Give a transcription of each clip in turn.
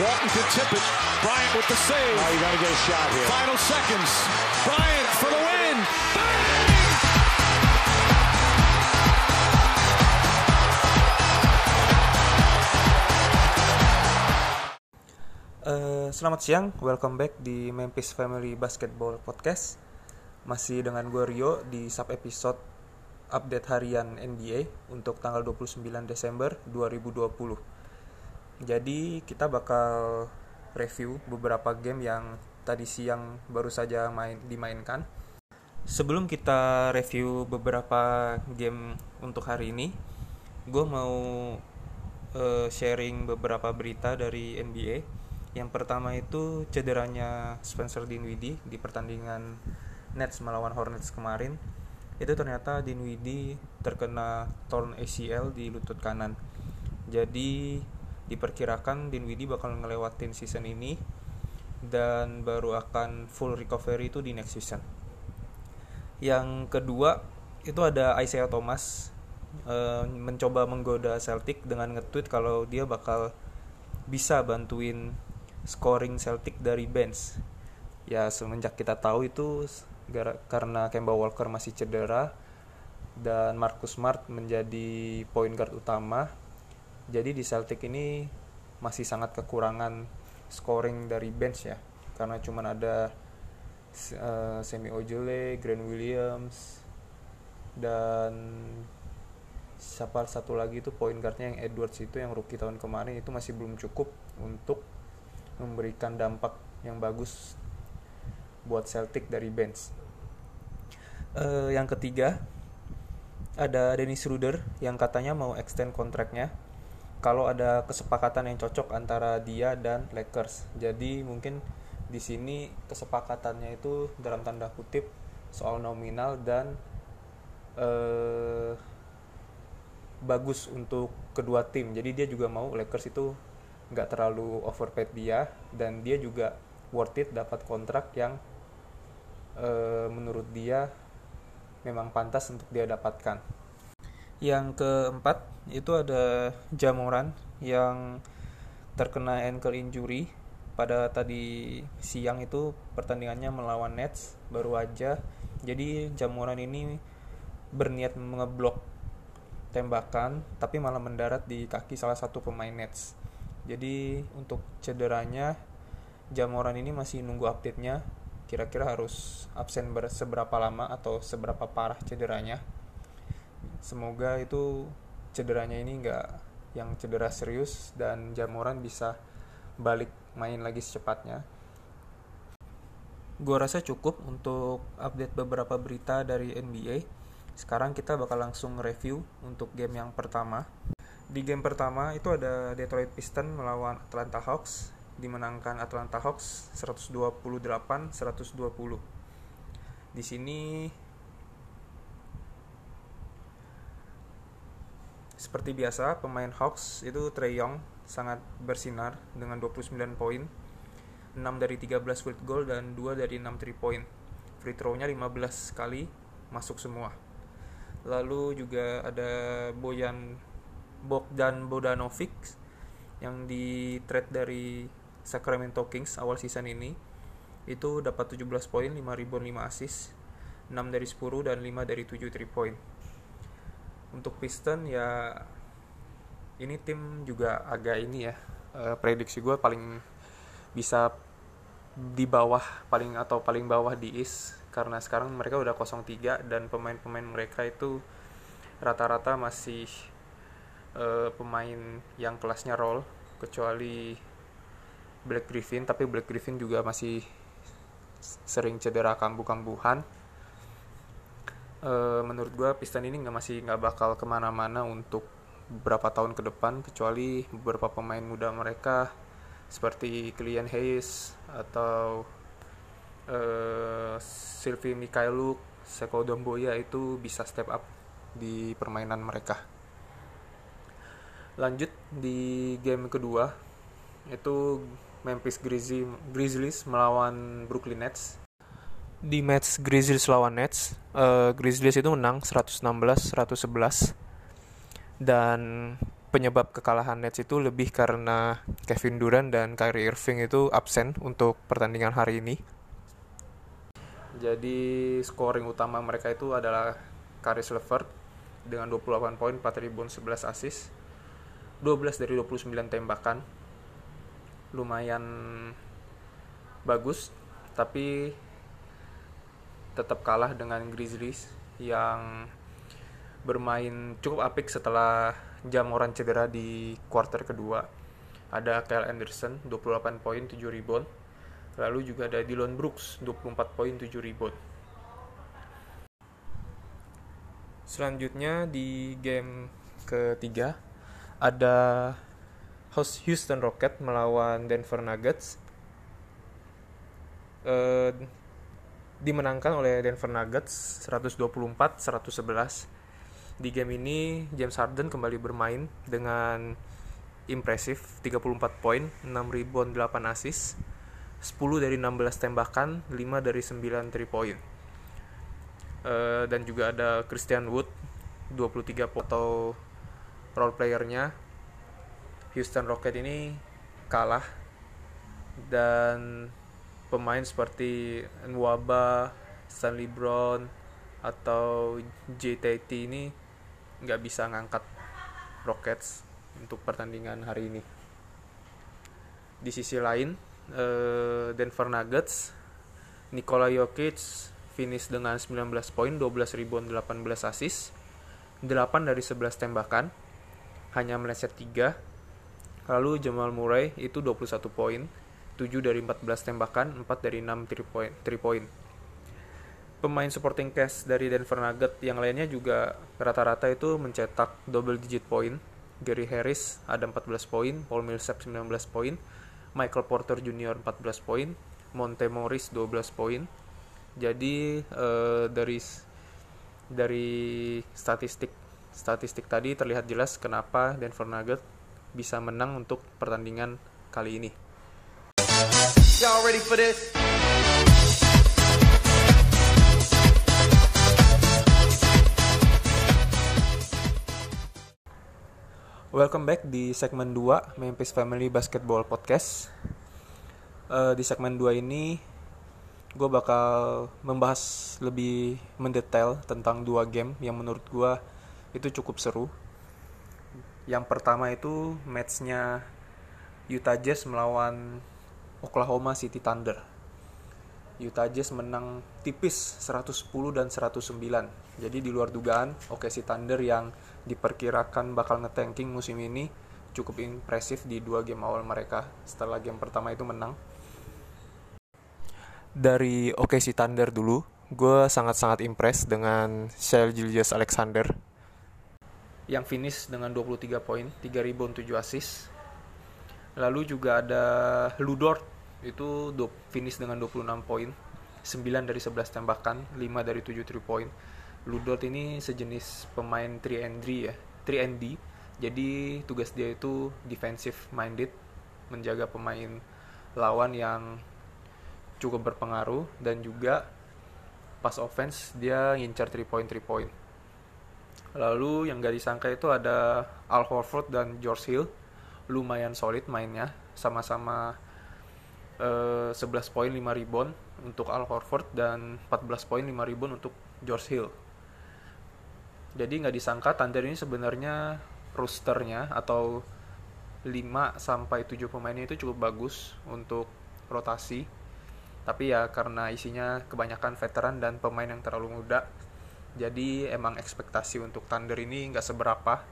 Walton can tip it. Bryant with the save. Oh, you got to get a shot here. Final seconds. Bryant for the win. Bang! Eh, selamat siang, welcome back di Memphis Family Basketball Podcast. Masih dengan gue Rio di sub episode update harian NBA untuk tanggal 29 Desember 2020. Jadi kita bakal review beberapa game yang tadi siang baru saja main dimainkan. Sebelum kita review beberapa game untuk hari ini, gue mau eh, sharing beberapa berita dari NBA. Yang pertama itu cederanya Spencer Dinwiddie di pertandingan Nets melawan Hornets kemarin. Itu ternyata Dinwiddie terkena torn ACL di lutut kanan. Jadi diperkirakan Dinwiddie bakal ngelewatin season ini dan baru akan full recovery itu di next season. Yang kedua itu ada Isaiah Thomas eh, mencoba menggoda Celtic dengan nge-tweet kalau dia bakal bisa bantuin scoring Celtic dari bench. Ya semenjak kita tahu itu karena Kemba Walker masih cedera dan Marcus Smart menjadi point guard utama. Jadi di Celtic ini masih sangat kekurangan scoring dari bench ya. Karena cuman ada uh, Semi Ojole, Grant Williams dan siapa satu lagi itu point guardnya yang Edwards itu yang rookie tahun kemarin itu masih belum cukup untuk memberikan dampak yang bagus buat Celtic dari bench. Uh, yang ketiga ada Dennis Ruder yang katanya mau extend kontraknya kalau ada kesepakatan yang cocok antara dia dan Lakers. Jadi mungkin di sini kesepakatannya itu dalam tanda kutip soal nominal dan uh, bagus untuk kedua tim. Jadi dia juga mau Lakers itu nggak terlalu overpaid dia dan dia juga worth it dapat kontrak yang uh, menurut dia memang pantas untuk dia dapatkan. Yang keempat itu ada Jamoran yang terkena ankle injury pada tadi siang itu pertandingannya melawan Nets baru aja. Jadi Jamoran ini berniat mengeblok tembakan tapi malah mendarat di kaki salah satu pemain Nets. Jadi untuk cederanya Jamoran ini masih nunggu update-nya kira-kira harus absen seberapa lama atau seberapa parah cederanya. Semoga itu cederanya ini nggak yang cedera serius dan Jamoran bisa balik main lagi secepatnya. Gua rasa cukup untuk update beberapa berita dari NBA. Sekarang kita bakal langsung review untuk game yang pertama. Di game pertama itu ada Detroit Pistons melawan Atlanta Hawks, dimenangkan Atlanta Hawks 128-120. Di sini seperti biasa pemain Hawks itu Trey Young sangat bersinar dengan 29 poin, 6 dari 13 field goal dan 2 dari 6 3 point. Free throw-nya 15 kali masuk semua. Lalu juga ada Boyan Bogdan Bodanovic yang di trade dari Sacramento Kings awal season ini itu dapat 17 poin, 5 rebound, 5 assist, 6 dari 10 dan 5 dari 7 3 point. Untuk Piston ya ini tim juga agak ini ya uh, prediksi gue paling bisa di bawah paling atau paling bawah di East. Karena sekarang mereka udah 0-3 dan pemain-pemain mereka itu rata-rata masih uh, pemain yang kelasnya roll kecuali Black Griffin. Tapi Black Griffin juga masih sering cedera kambuh-kambuhan uh, menurut gue Piston ini nggak masih nggak bakal ke mana-mana untuk beberapa tahun ke depan kecuali beberapa pemain muda mereka seperti Kylian Hayes atau uh, Sylvie Mikhailuk, Seko Domboya itu bisa step up di permainan mereka. Lanjut di game kedua itu Memphis Grizzlies, Grizzlies melawan Brooklyn Nets. Di match Grizzlies lawan Nets, uh, Grizzlies itu menang 116-111 dan penyebab kekalahan Nets itu lebih karena Kevin Durant dan Kyrie Irving itu absen untuk pertandingan hari ini. Jadi scoring utama mereka itu adalah Caris LeVert dengan 28 poin, 4 rebound, 11 assist. 12 dari 29 tembakan. Lumayan bagus, tapi tetap kalah dengan Grizzlies yang bermain cukup apik setelah Jamoran cedera di quarter kedua. Ada Kyle Anderson 28 poin 7 rebound. Lalu juga ada Dylan Brooks 24 poin 7 rebound. Selanjutnya di game ketiga ada Houston Rocket melawan Denver Nuggets. Uh, dimenangkan oleh Denver Nuggets 124-111 di game ini James Harden kembali bermain dengan impresif 34 poin, 6 rebound, 8 assist, 10 dari 16 tembakan, 5 dari 9 3 point. Uh, dan juga ada Christian Wood 23 atau role playernya Houston Rocket ini kalah dan pemain seperti Nwaba, Stanley Brown atau JTT ini nggak bisa ngangkat Rockets untuk pertandingan hari ini. Di sisi lain, eh, Denver Nuggets, Nikola Jokic finish dengan 19 poin, 12 rebound, 18 assist, 8 dari 11 tembakan, hanya meleset 3. Lalu Jamal Murray itu 21 poin, 7 dari 14 tembakan, 4 dari 6 3 point. 3 point pemain supporting cast dari Denver Nuggets yang lainnya juga rata-rata itu mencetak double digit point. Gary Harris ada 14 poin, Paul Millsap 19 poin, Michael Porter Jr. 14 poin, Monte Morris 12 poin. Jadi uh, dari dari statistik statistik tadi terlihat jelas kenapa Denver Nuggets bisa menang untuk pertandingan kali ini. Y'all ready for this? Welcome back di segmen 2 Memphis Family Basketball Podcast. Uh, di segmen 2 ini gue bakal membahas lebih mendetail tentang dua game yang menurut gue itu cukup seru. Yang pertama itu matchnya Utah Jazz melawan Oklahoma City Thunder. Utah Jazz menang tipis 110 dan 109. Jadi di luar dugaan OKC Thunder yang diperkirakan bakal ngetanking musim ini cukup impresif di dua game awal mereka setelah game pertama itu menang dari OKC Thunder dulu gue sangat-sangat impress dengan Shell Julius Alexander yang finish dengan 23 poin 3 rebound 7 assist lalu juga ada Ludort. Itu finish dengan 26 poin. 9 dari 11 tembakan 5 dari 7 3 point. Ludort ini sejenis pemain 3 and D ya 3 and D. Jadi tugas dia itu defensive minded menjaga pemain lawan yang cukup berpengaruh dan juga pas offense dia ngincar 3 point 3 point. Lalu yang gak disangka itu ada Al Horford dan George Hill lumayan solid mainnya sama-sama uh, 11 poin 5 rebound untuk Al Horford dan 14 poin 5 rebound untuk George Hill jadi nggak disangka Thunder ini sebenarnya rosternya atau 5 sampai 7 pemainnya itu cukup bagus untuk rotasi. Tapi ya karena isinya kebanyakan veteran dan pemain yang terlalu muda. Jadi emang ekspektasi untuk Thunder ini nggak seberapa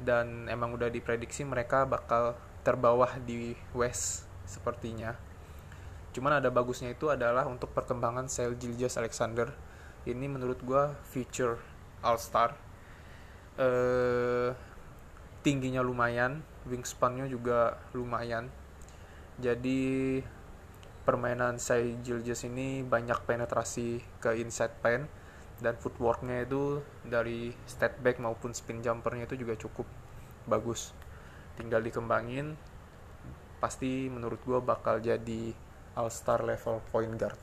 dan emang udah diprediksi mereka bakal terbawah di West sepertinya. Cuman ada bagusnya itu adalah untuk perkembangan Sel Gilgeous Alexander. Ini menurut gue future All Star eh, tingginya lumayan wingspannya juga lumayan jadi permainan saya Gilgis ini banyak penetrasi ke inside pen dan footworknya itu dari step back maupun spin jumpernya itu juga cukup bagus. Tinggal dikembangin pasti menurut gue bakal jadi all star level point guard.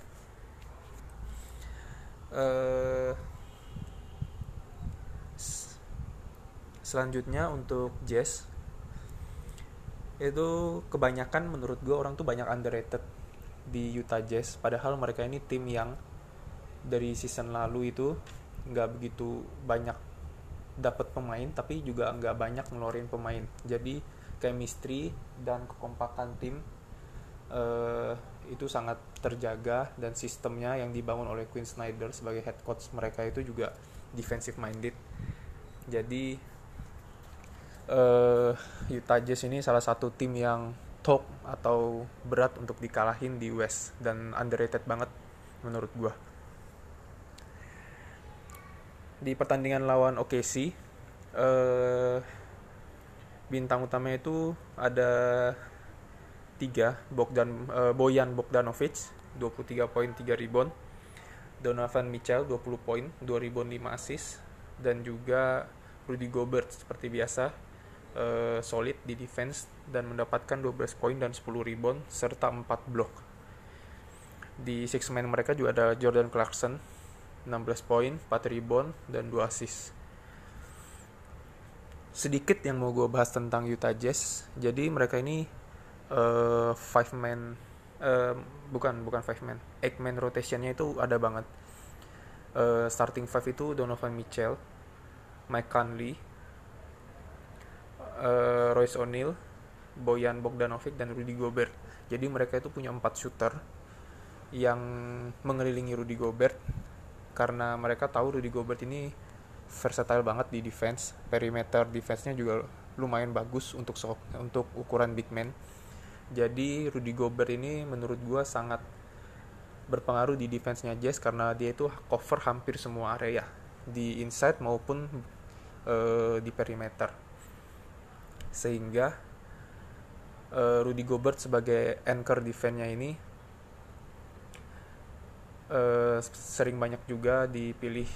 Uh, selanjutnya untuk Jazz itu kebanyakan menurut gue orang tuh banyak underrated di Utah Jazz. Padahal mereka ini tim yang dari season lalu itu nggak begitu banyak dapat pemain tapi juga nggak banyak ngeluarin pemain. Jadi chemistry dan kekompakan tim uh, itu sangat terjaga dan sistemnya yang dibangun oleh Quinn Snyder sebagai head coach mereka itu juga defensive minded. Jadi uh, Utah Jazz ini salah satu tim yang top atau berat untuk dikalahin di West dan underrated banget menurut gua di pertandingan lawan OKC uh, bintang utamanya itu ada tiga Bogdan uh, Boyan Bogdanovic 23 poin 3 rebound. Donovan Mitchell 20 poin 2 rebound 5 assist. Dan juga Rudy Gobert seperti biasa uh, solid di defense dan mendapatkan 12 poin dan 10 rebound serta 4 block di six man mereka juga ada Jordan Clarkson 16 poin, 4 rebound, dan 2 assist. Sedikit yang mau gue bahas tentang Utah Jazz. Jadi mereka ini uh, five man uh, bukan bukan five man, eight man rotationnya itu ada banget. Uh, starting five itu Donovan Mitchell, Mike Conley, uh, Royce O'Neal, Boyan Bogdanovic dan Rudy Gobert. Jadi mereka itu punya empat shooter yang mengelilingi Rudy Gobert karena mereka tahu Rudy Gobert ini versatile banget di defense. Perimeter defense-nya juga lumayan bagus untuk untuk ukuran big man. Jadi Rudy Gobert ini menurut gue sangat berpengaruh di defense-nya Jazz karena dia itu cover hampir semua area di inside maupun uh, di perimeter. Sehingga uh, Rudy Gobert sebagai anchor defense-nya ini uh, sering banyak juga dipilih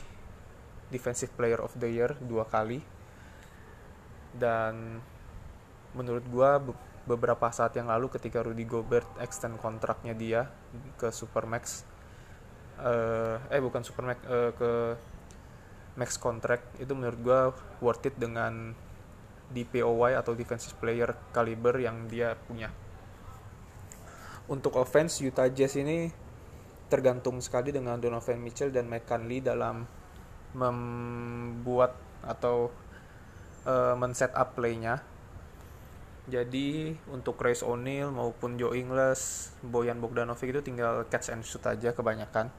defensive player of the year dua kali. Dan menurut gua beberapa saat yang lalu ketika Rudy Gobert extend kontraknya dia ke Supermax uh, eh bukan Supermax uh, ke max contract itu menurut gua worth it dengan DPOY atau defensive player caliber yang dia punya. Untuk offense Utah Jazz ini tergantung sekali dengan Donovan Mitchell dan Mike Conley dalam membuat atau uh, men-set up playnya. Jadi untuk Race O'Neal maupun Joe Ingles, Boyan Bogdanovic itu tinggal catch and shoot aja kebanyakan.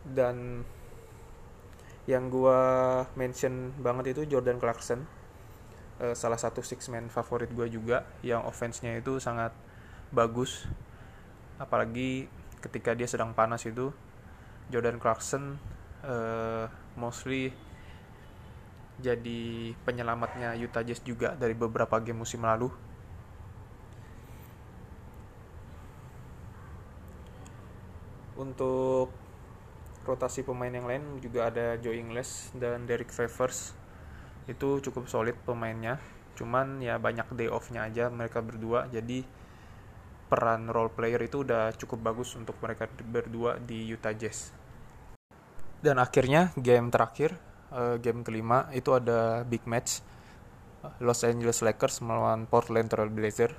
Dan yang gua mention banget itu Jordan Clarkson, uh, salah satu six man favorit gue juga, yang offense-nya itu sangat bagus. Apalagi ketika dia sedang panas itu Jordan Clarkson uh, mostly jadi penyelamatnya Utah Jazz juga dari beberapa game musim lalu. Untuk rotasi pemain yang lain juga ada Joe Ingles dan Derek Favors. Itu cukup solid pemainnya. Cuman ya banyak day off-nya aja mereka berdua. Jadi peran role player itu udah cukup bagus untuk mereka berdua di Utah Jazz. Dan akhirnya game terakhir, uh, game kelima itu ada big match Los Angeles Lakers melawan Portland Trail Blazer.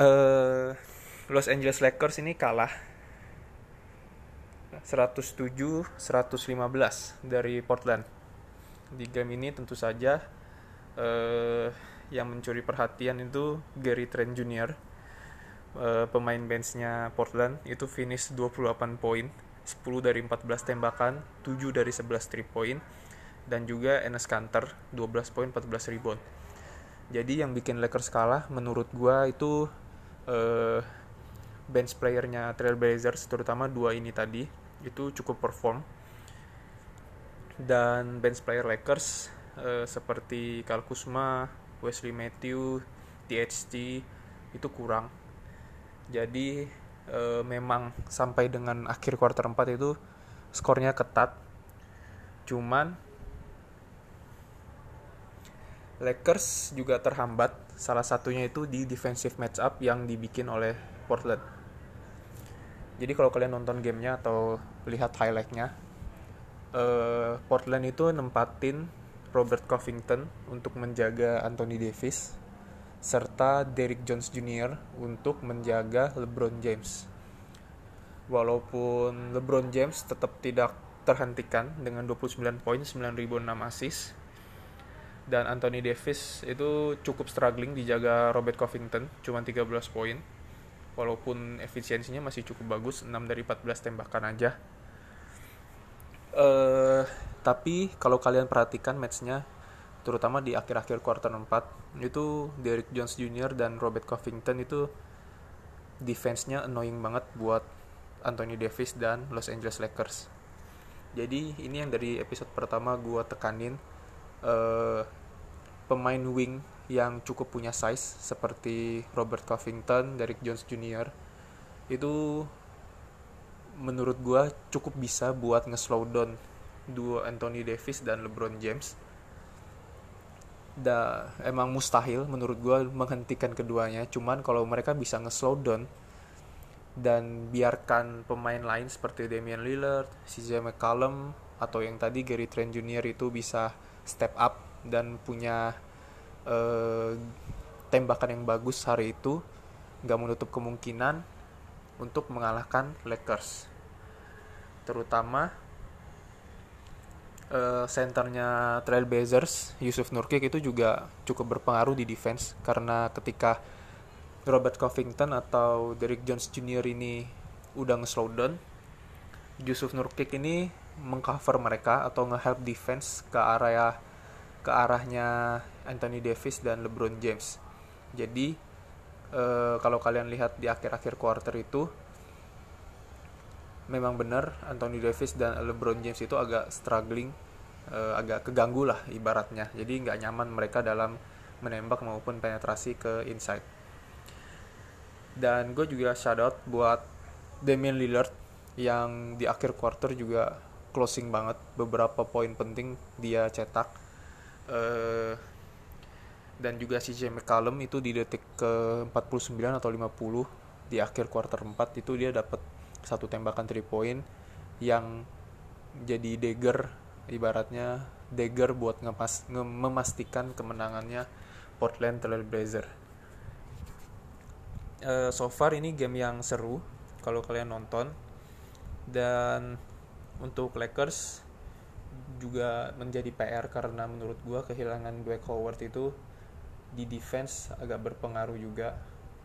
Uh, Los Angeles Lakers ini kalah 107-115 dari Portland. Di game ini tentu saja uh, yang mencuri perhatian itu Gary Trent Jr uh, pemain benchnya Portland itu finish 28 poin 10 dari 14 tembakan 7 dari 11 3 point dan juga Enes Kanter 12 poin 14 rebound. Jadi yang bikin Lakers kalah menurut gua itu uh, bench playernya Trailblazers terutama dua ini tadi itu cukup perform. Dan bench player Lakers uh, seperti Kyle Kuzma, Wesley Matthew, THT itu kurang jadi e, memang sampai dengan akhir quarter 4 itu skornya ketat. Cuman Lakers juga terhambat salah satunya itu di defensive matchup yang dibikin oleh Portland. Jadi kalau kalian nonton gamenya atau lihat highlightnya, uh, Portland itu nempatin Robert Covington untuk menjaga Anthony Davis serta Derrick Jones Jr. untuk menjaga LeBron James. Walaupun LeBron James tetap tidak terhentikan dengan 29 poin, 9006 assist. Dan Anthony Davis itu cukup struggling dijaga Robert Covington, cuma 13 poin. Walaupun efisiensinya masih cukup bagus, 6 dari 14 tembakan aja. Uh, tapi kalau kalian perhatikan matchnya, terutama di akhir-akhir quarter 4, itu Derrick Jones Jr. dan Robert Covington itu defense-nya annoying banget buat Anthony Davis dan Los Angeles Lakers jadi ini yang dari episode pertama gue tekanin uh, pemain wing yang cukup punya size seperti Robert Covington, Derrick Jones Jr. itu menurut gue cukup bisa buat nge-slow down duo Anthony Davis dan LeBron James. Da, emang mustahil menurut gue menghentikan keduanya. Cuman kalau mereka bisa nge-slow down dan biarkan pemain lain seperti Damian Lillard, CJ McCollum atau yang tadi Gary Trent Jr. itu bisa step up dan punya uh, tembakan yang bagus hari itu nggak menutup kemungkinan untuk mengalahkan Lakers terutama uh, senternya Trailblazers Yusuf Nurkic itu juga cukup berpengaruh di defense karena ketika Robert Covington atau Derrick Jones Jr. ini udah nge-slow down Yusuf Nurkic ini mengcover mereka atau nge-help defense ke area ke arahnya Anthony Davis dan LeBron James jadi uh, kalau kalian lihat di akhir-akhir quarter itu memang benar Anthony Davis dan LeBron James itu agak struggling uh, agak keganggu lah ibaratnya. Jadi nggak nyaman mereka dalam menembak maupun penetrasi ke inside. Dan gue juga shout out buat Damian Lillard yang di akhir quarter juga closing banget. Beberapa poin penting dia cetak. Uh, dan juga si CJ McCallum itu di detik ke 49 atau 50 di akhir quarter 4 itu dia dapat satu tembakan 3 point yang jadi dagger ibaratnya dagger buat ngepas, nge memastikan kemenangannya Portland Trail Blazer uh, so far ini game yang seru kalau kalian nonton. Dan untuk Lakers juga menjadi PR karena menurut gue kehilangan Dwight Howard itu di defense agak berpengaruh juga.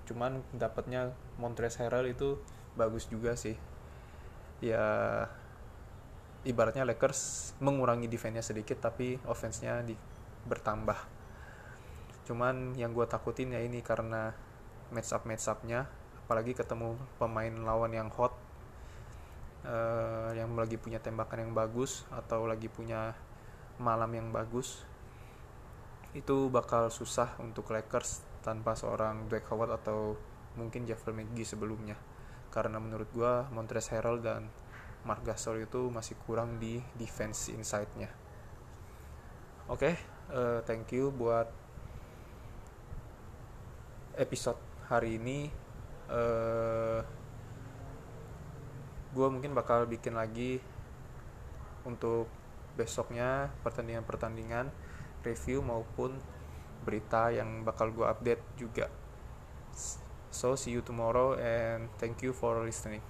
Cuman dapatnya Montrezl Harrell itu bagus juga sih. Ya ibaratnya Lakers mengurangi defense-nya sedikit tapi offense-nya di, bertambah. Cuman yang gue takutin ya ini karena match up match upnya apalagi ketemu pemain lawan yang hot uh, yang lagi punya tembakan yang bagus atau lagi punya malam yang bagus itu bakal susah untuk Lakers tanpa seorang Dwight Howard atau mungkin Javel McGee sebelumnya karena menurut gue Montrezl Harrell dan Mark Gasol itu masih kurang di defense inside-nya. Oke okay, uh, eh, thank you buat episode hari ini. Uh, eh, gue mungkin bakal bikin lagi untuk besoknya pertandingan-pertandingan review maupun berita yang bakal gue update juga so see you tomorrow and thank you for listening